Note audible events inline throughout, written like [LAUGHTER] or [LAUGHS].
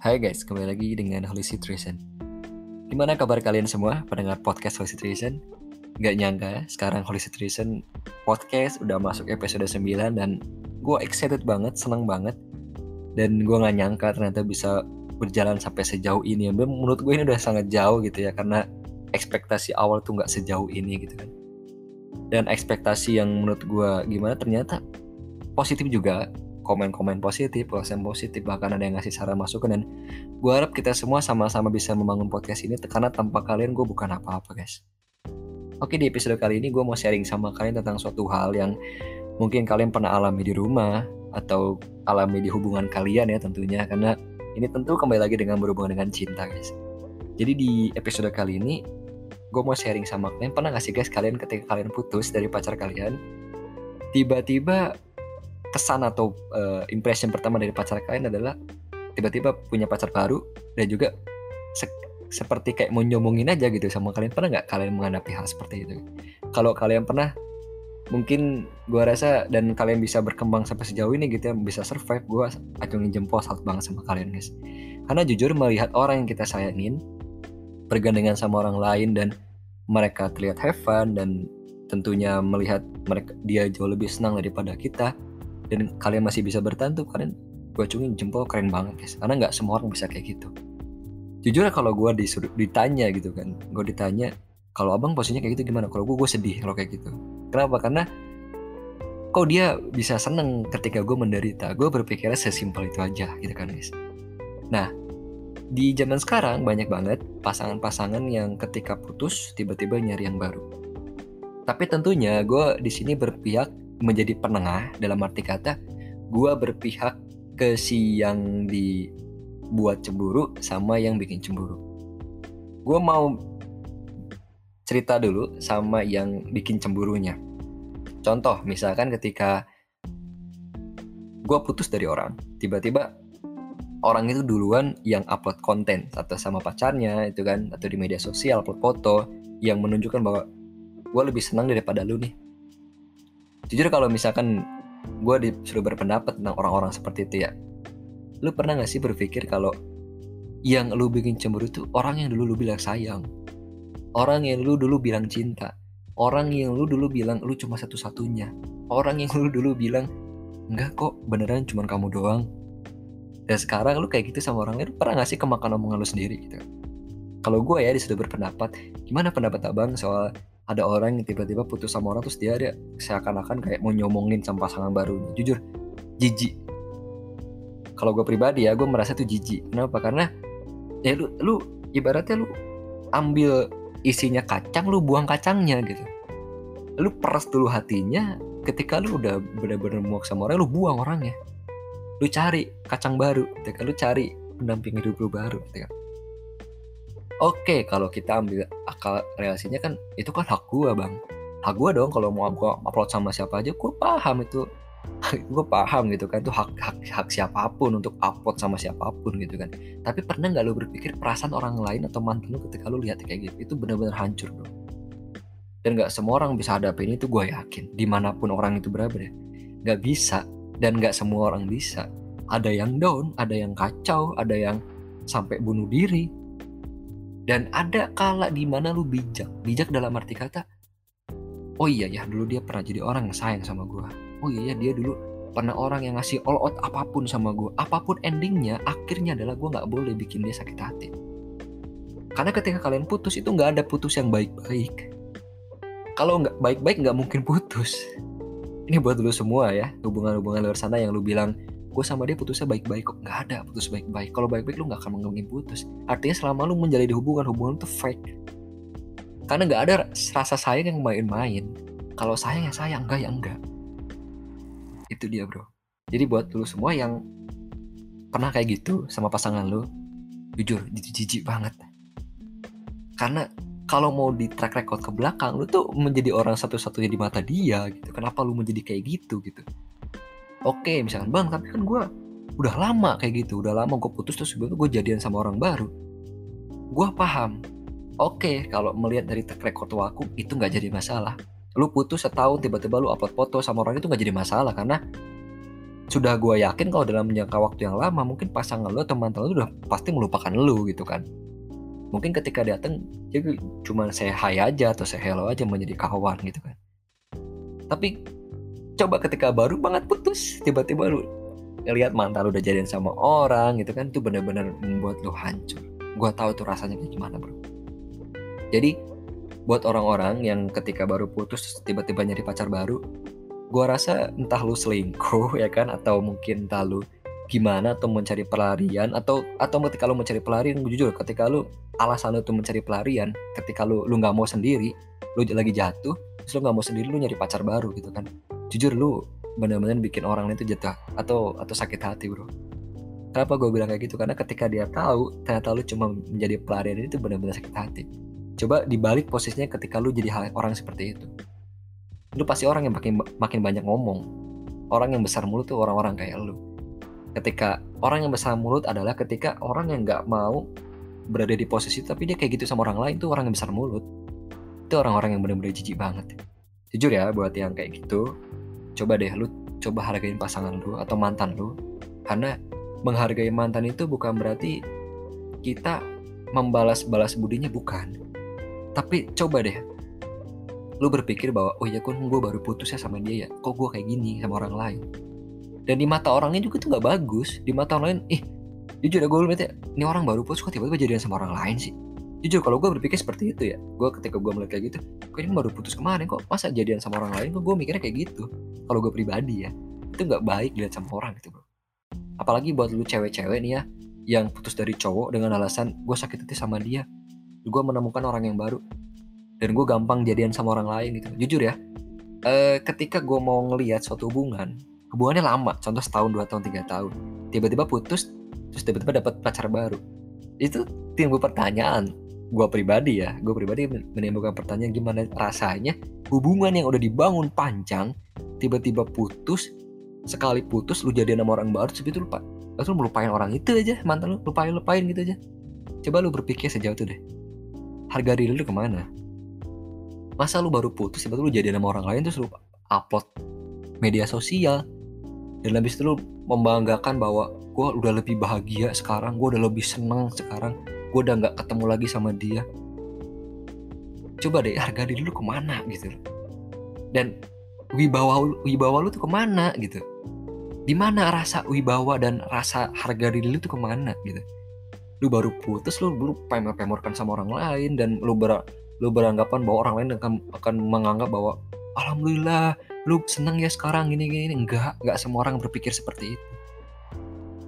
Hai guys, kembali lagi dengan Holy Situation. Gimana kabar kalian semua pendengar podcast Holy Situation? Gak nyangka sekarang Holy Situation podcast udah masuk episode 9 dan gue excited banget, seneng banget. Dan gue gak nyangka ternyata bisa berjalan sampai sejauh ini. Menurut gue ini udah sangat jauh gitu ya karena ekspektasi awal tuh gak sejauh ini gitu kan. Dan ekspektasi yang menurut gue gimana ternyata positif juga komen-komen positif, perasaan positif, bahkan ada yang ngasih saran masukan dan gue harap kita semua sama-sama bisa membangun podcast ini karena tanpa kalian gue bukan apa-apa guys. Oke di episode kali ini gue mau sharing sama kalian tentang suatu hal yang mungkin kalian pernah alami di rumah atau alami di hubungan kalian ya tentunya karena ini tentu kembali lagi dengan berhubungan dengan cinta guys. Jadi di episode kali ini gue mau sharing sama kalian pernah gak sih guys kalian ketika kalian putus dari pacar kalian tiba-tiba kesan atau uh, impression pertama dari pacar kalian adalah tiba-tiba punya pacar baru dan juga se seperti kayak mau nyomongin aja gitu sama kalian. Pernah nggak kalian menghadapi hal seperti itu? Kalau kalian pernah mungkin gue rasa dan kalian bisa berkembang sampai sejauh ini gitu ya bisa survive gue acungin jempol salut banget sama kalian guys. Karena jujur melihat orang yang kita sayangin bergandengan sama orang lain dan mereka terlihat have fun dan tentunya melihat mereka dia jauh lebih senang daripada kita dan kalian masih bisa bertahan tuh kalian gue acungin jempol keren banget guys. Karena nggak semua orang bisa kayak gitu. Jujur kalau gue disuruh ditanya gitu kan gue ditanya kalau abang posisinya kayak gitu gimana? Kalau gue gue sedih kalau kayak gitu. Kenapa? Karena kok dia bisa seneng ketika gue menderita. Gue berpikirnya sesimpel itu aja gitu kan guys. Nah di zaman sekarang banyak banget pasangan-pasangan yang ketika putus tiba-tiba nyari yang baru. Tapi tentunya gue di sini berpihak menjadi penengah dalam arti kata gue berpihak ke si yang dibuat cemburu sama yang bikin cemburu. Gue mau cerita dulu sama yang bikin cemburunya. Contoh misalkan ketika gue putus dari orang tiba-tiba orang itu duluan yang upload konten atau sama pacarnya itu kan atau di media sosial upload foto yang menunjukkan bahwa gue lebih senang daripada lu nih jujur kalau misalkan gue disuruh berpendapat tentang orang-orang seperti itu ya lu pernah gak sih berpikir kalau yang lu bikin cemburu itu orang yang dulu lu bilang sayang orang yang lu dulu bilang cinta orang yang lu dulu bilang lu cuma satu-satunya orang yang lu dulu bilang enggak kok beneran cuma kamu doang. Dan sekarang lu kayak gitu sama orang lain pernah gak sih kemakan omongan lu sendiri gitu? Kalau gue ya disuruh berpendapat gimana pendapat abang soal ada orang yang tiba-tiba putus sama orang terus dia ada seakan-akan kayak mau nyomongin sama pasangan baru. Jujur jijik. Kalau gue pribadi ya gue merasa tuh jijik. Kenapa? Karena ya lu lu ibaratnya lu ambil isinya kacang lu buang kacangnya gitu. Lu peras dulu hatinya ketika lu udah benar-benar muak sama orang lu buang orangnya. Lu cari kacang baru ketika lu cari pendamping hidup lu baru gitu Oke, kalau kita ambil akal relasinya kan itu kan hak gue bang. Hak gue dong kalau mau gue upload sama siapa aja, gue paham itu. [LAUGHS] gue paham gitu kan itu hak, hak hak siapa pun untuk upload sama siapa pun gitu kan. Tapi pernah nggak lo berpikir perasaan orang lain atau mantan lo ketika lo lihat kayak gitu itu benar-benar hancur bro. Dan nggak semua orang bisa hadapin itu gue yakin. Di mana pun orang itu berada, nggak bisa dan nggak semua orang bisa. Ada yang down, ada yang kacau, ada yang sampai bunuh diri, dan ada kala di mana lu bijak. Bijak dalam arti kata, oh iya ya dulu dia pernah jadi orang yang sayang sama gue. Oh iya ya dia dulu pernah orang yang ngasih all out apa pun sama gue. Apa pun endingnya, akhirnya adalah gue nggak boleh bikin dia sakit hati. Karena ketika kalian putus itu nggak ada putus yang baik-baik. Kalau nggak baik-baik nggak mungkin putus. Ini buat dulu semua ya, hubungan-hubungan luar sana yang lu bilang gue sama dia putusnya baik-baik kok. Nggak ada putus baik-baik. Kalau baik-baik lu nggak akan mungkin putus. Artinya selama lu menjalin hubungan hubungan itu fake. Karena nggak ada rasa sayang yang main-main. Kalau sayang ya sayang enggak ya enggak itu dia bro. Jadi buat lu semua yang pernah kayak gitu sama pasangan lu jujur jijik banget. Karena kalau mau di track record ke belakang lu tuh menjadi orang satu-satunya di mata dia gitu. Kenapa lu menjadi kayak gitu gitu oke misalkan bang tapi kan gue udah lama kayak gitu udah lama gue putus terus gue jadian sama orang baru. Gue paham. Oke kalau melihat dari track record aku itu nggak jadi masalah. Lu putus setahun tiba-tiba lu upload foto sama orang itu nggak jadi masalah karena sudah gue yakin kalau dalam jangka waktu yang lama mungkin pasangan lo teman-teman lo udah pasti melupakan lo gitu kan. Mungkin ketika datang jadi cuma saya hai aja atau saya hello aja menjadi kawan gitu kan. Tapi coba ketika baru banget putus tiba-tiba lu ngelihat mantan lu udah jadian sama orang gitu kan itu benar-benar membuat lu hancur. Gue tahu tuh rasanya kayak gimana bro. Jadi buat orang-orang yang ketika baru putus tiba-tiba nyari pacar baru gue rasa entah lu selingkuh [LAUGHS] ya kan atau mungkin entah lu gimana atau mencari pelarian atau atau ketika lu mencari pelarian jujur ketika lu alasan lu tuh mencari pelarian ketika lu lu nggak mau sendiri lu lagi jatuh terus lu nggak mau sendiri lu nyari pacar baru gitu kan jujur lu benar-benar bikin orang lain itu jatuh atau atau sakit hati bro. Kenapa gue bilang kayak gitu? Karena ketika dia tahu ternyata lu cuma menjadi pelarian itu benar-benar sakit hati. Coba dibalik posisinya ketika lu jadi hal orang seperti itu. Lu pasti orang yang makin makin banyak ngomong. Orang yang besar mulut tuh orang-orang kayak lu. Ketika orang yang besar mulut adalah ketika orang yang nggak mau berada di posisi tapi dia kayak gitu sama orang lain tuh orang yang besar mulut. Itu orang-orang yang benar-benar jijik banget jujur ya buat yang kayak gitu coba deh lu coba hargain pasangan lu atau mantan lu. Karena menghargai mantan itu bukan berarti kita membalas-balas budinya bukan. Tapi coba deh lu berpikir bahwa oh ya kan gue baru putus ya sama dia ya? Kok gue kayak gini sama orang lain? Dan di mata orangnya juga tuh nggak bagus. Di mata orang lain ih jujur ya gue lihat ya. Ini orang baru putus kok tiba-tiba jadian sama orang lain sih jujur kalau gue berpikir seperti itu ya. Gue ketika gue melihat kayak gitu kok ini baru putus kemarin kok. Masa jadian sama orang lain kok gue mikirnya kayak gitu? Kalau gue pribadi ya itu nggak baik dilihat sama orang gitu bro. Apalagi buat lu cewek-cewek nih ya yang putus dari cowok dengan alasan gue sakit hati sama dia. Gue menemukan orang yang baru. Dan gue gampang jadian sama orang lain gitu. Jujur ya eh, ketika gue mau ngelihat suatu hubungan hubungannya lama contoh setahun dua tahun tiga tahun. Tiba-tiba putus terus tiba-tiba dapat pacar baru. Itu timbul pertanyaan gue pribadi ya gue pribadi menimbulkan pertanyaan gimana rasanya hubungan yang udah dibangun panjang tiba-tiba putus sekali putus lu jadi nama orang baru terus itu lupa terus lu melupain orang itu aja mantan lu lupain lupain gitu aja. Coba lu berpikir sejauh itu deh. Harga diri lu ke mana? Masa lu baru putus tiba-tiba lu jadi nama orang lain terus lu upload media sosial. Dan habis itu lu membanggakan bahwa gue udah lebih bahagia sekarang gue udah lebih seneng sekarang gue udah nggak ketemu lagi sama dia. Coba deh harga diri lu ke mana gitu? Dan wibawa wibawa lu tuh ke mana gitu? Di mana rasa wibawa dan rasa harga diri lu tuh ke mana gitu? Lu baru putus lu lu pemor-pemorkan sama orang lain dan lu ber lu beranggapan bahwa orang lain akan akan menganggap bahwa alhamdulillah lu seneng ya sekarang gini gini. Enggak enggak semua orang berpikir seperti itu.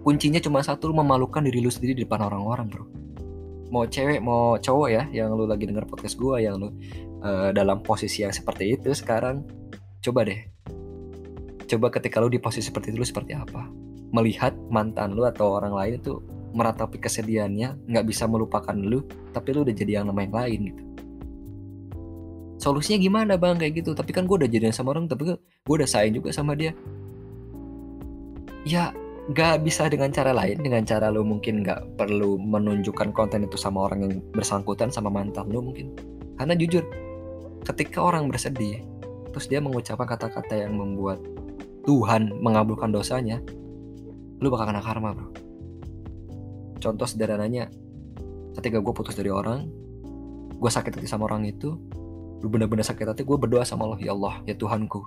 Kuncinya cuma satu lu memalukan diri lu sendiri di depan orang-orang bro mau cewek mau cowok ya yang lu lagi denger podcast gua yang lu uh, dalam posisi yang seperti itu sekarang coba deh. Coba ketika lu di posisi seperti itu lu seperti apa? Melihat mantan lu atau orang lain itu meratapi kesedihannya nggak bisa melupakan lu tapi lu udah jadi yang nama yang lain gitu. Solusinya gimana bang? Kayak gitu. Tapi kan gue udah jadian sama orang tapi gue udah sayang juga sama dia. Ya gak bisa dengan cara lain dengan cara lo mungkin gak perlu menunjukkan konten itu sama orang yang bersangkutan sama mantan lo mungkin. Karena jujur ketika orang bersedih terus dia mengucapkan kata-kata yang membuat Tuhan mengabulkan dosanya lu bakal kena karma bro. Contoh sederhananya ketika gue putus dari orang gue sakit hati sama orang itu lu benar-benar sakit hati gue berdoa sama Allah ya Allah ya Tuhanku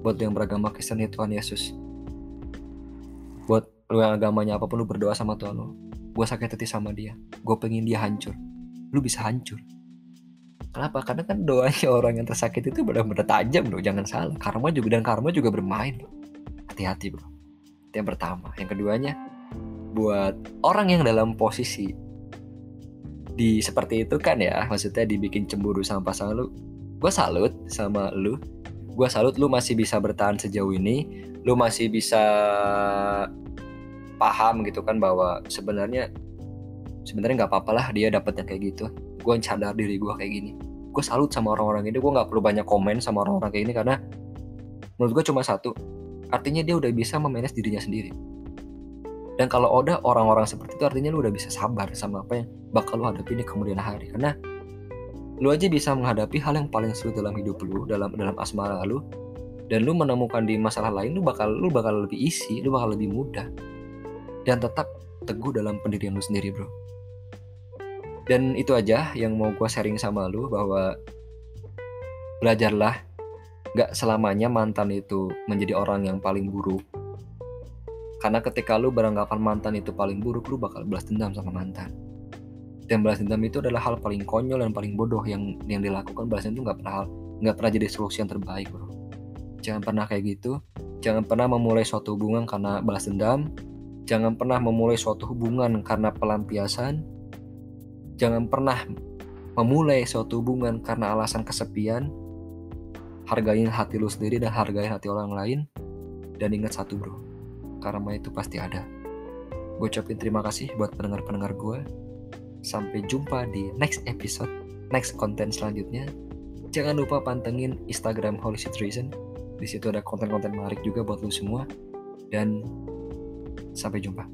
buat yang beragama Kristen ya Tuhan Yesus buat lu yang agamanya apa pun lu berdoa sama Tuhan lu. Gue sakit hati sama dia. Gue pengen dia hancur. Lu bisa hancur. Kenapa? Karena kan doanya [LAUGHS] orang yang tersakit itu benar-benar tajam bro. Jangan salah. Karma juga dan karma juga bermain hati-hati bro. Itu yang pertama. Yang keduanya buat orang yang dalam posisi di seperti itu kan ya maksudnya dibikin cemburu sama pasangan lu gue salut sama lu gue salut lu masih bisa bertahan sejauh ini. Lu masih bisa paham gitu kan bahwa sebenarnya sebenarnya nggak apa-apa lah dia dapetnya kayak gitu. Gue sadar diri gue kayak gini. Gue salut sama orang-orang ini gue nggak perlu banyak komen sama orang-orang kayak ini karena menurut gue cuma satu artinya dia udah bisa memanage dirinya sendiri. Dan kalau udah orang-orang seperti itu artinya lu udah bisa sabar sama apa yang bakal lu hadapi di kemudian hari. Karena lu aja bisa menghadapi hal yang paling sulit dalam hidup lu dalam dalam asmara lu. Dan lu menemukan di masalah lain lu bakal lu bakal lebih isi lu bakal lebih mudah. Dan tetap teguh dalam pendirian lu sendiri bro. Dan itu aja yang mau gue sharing sama lu bahwa belajarlah gak selamanya mantan itu menjadi orang yang paling buruk. Karena ketika lu beranggapan mantan itu paling buruk lu bakal balas dendam sama mantan dan balas dendam itu adalah hal paling konyol dan paling bodoh yang yang dilakukan balas dendam itu nggak pernah nggak pernah jadi solusi yang terbaik bro Jangan pernah kayak gitu. Jangan pernah memulai suatu hubungan karena balas dendam. Jangan pernah memulai suatu hubungan karena pelampiasan. Jangan pernah memulai suatu hubungan karena alasan kesepian. Hargain hati lu sendiri dan hargai hati orang lain. Dan ingat satu bro, karma itu pasti ada. Gue ucapin terima kasih buat pendengar-pendengar gue. Sampai jumpa di next episode, next konten selanjutnya. Jangan lupa pantengin Instagram Holy Situation di situ ada konten-konten menarik juga buat lu semua. Dan sampai jumpa.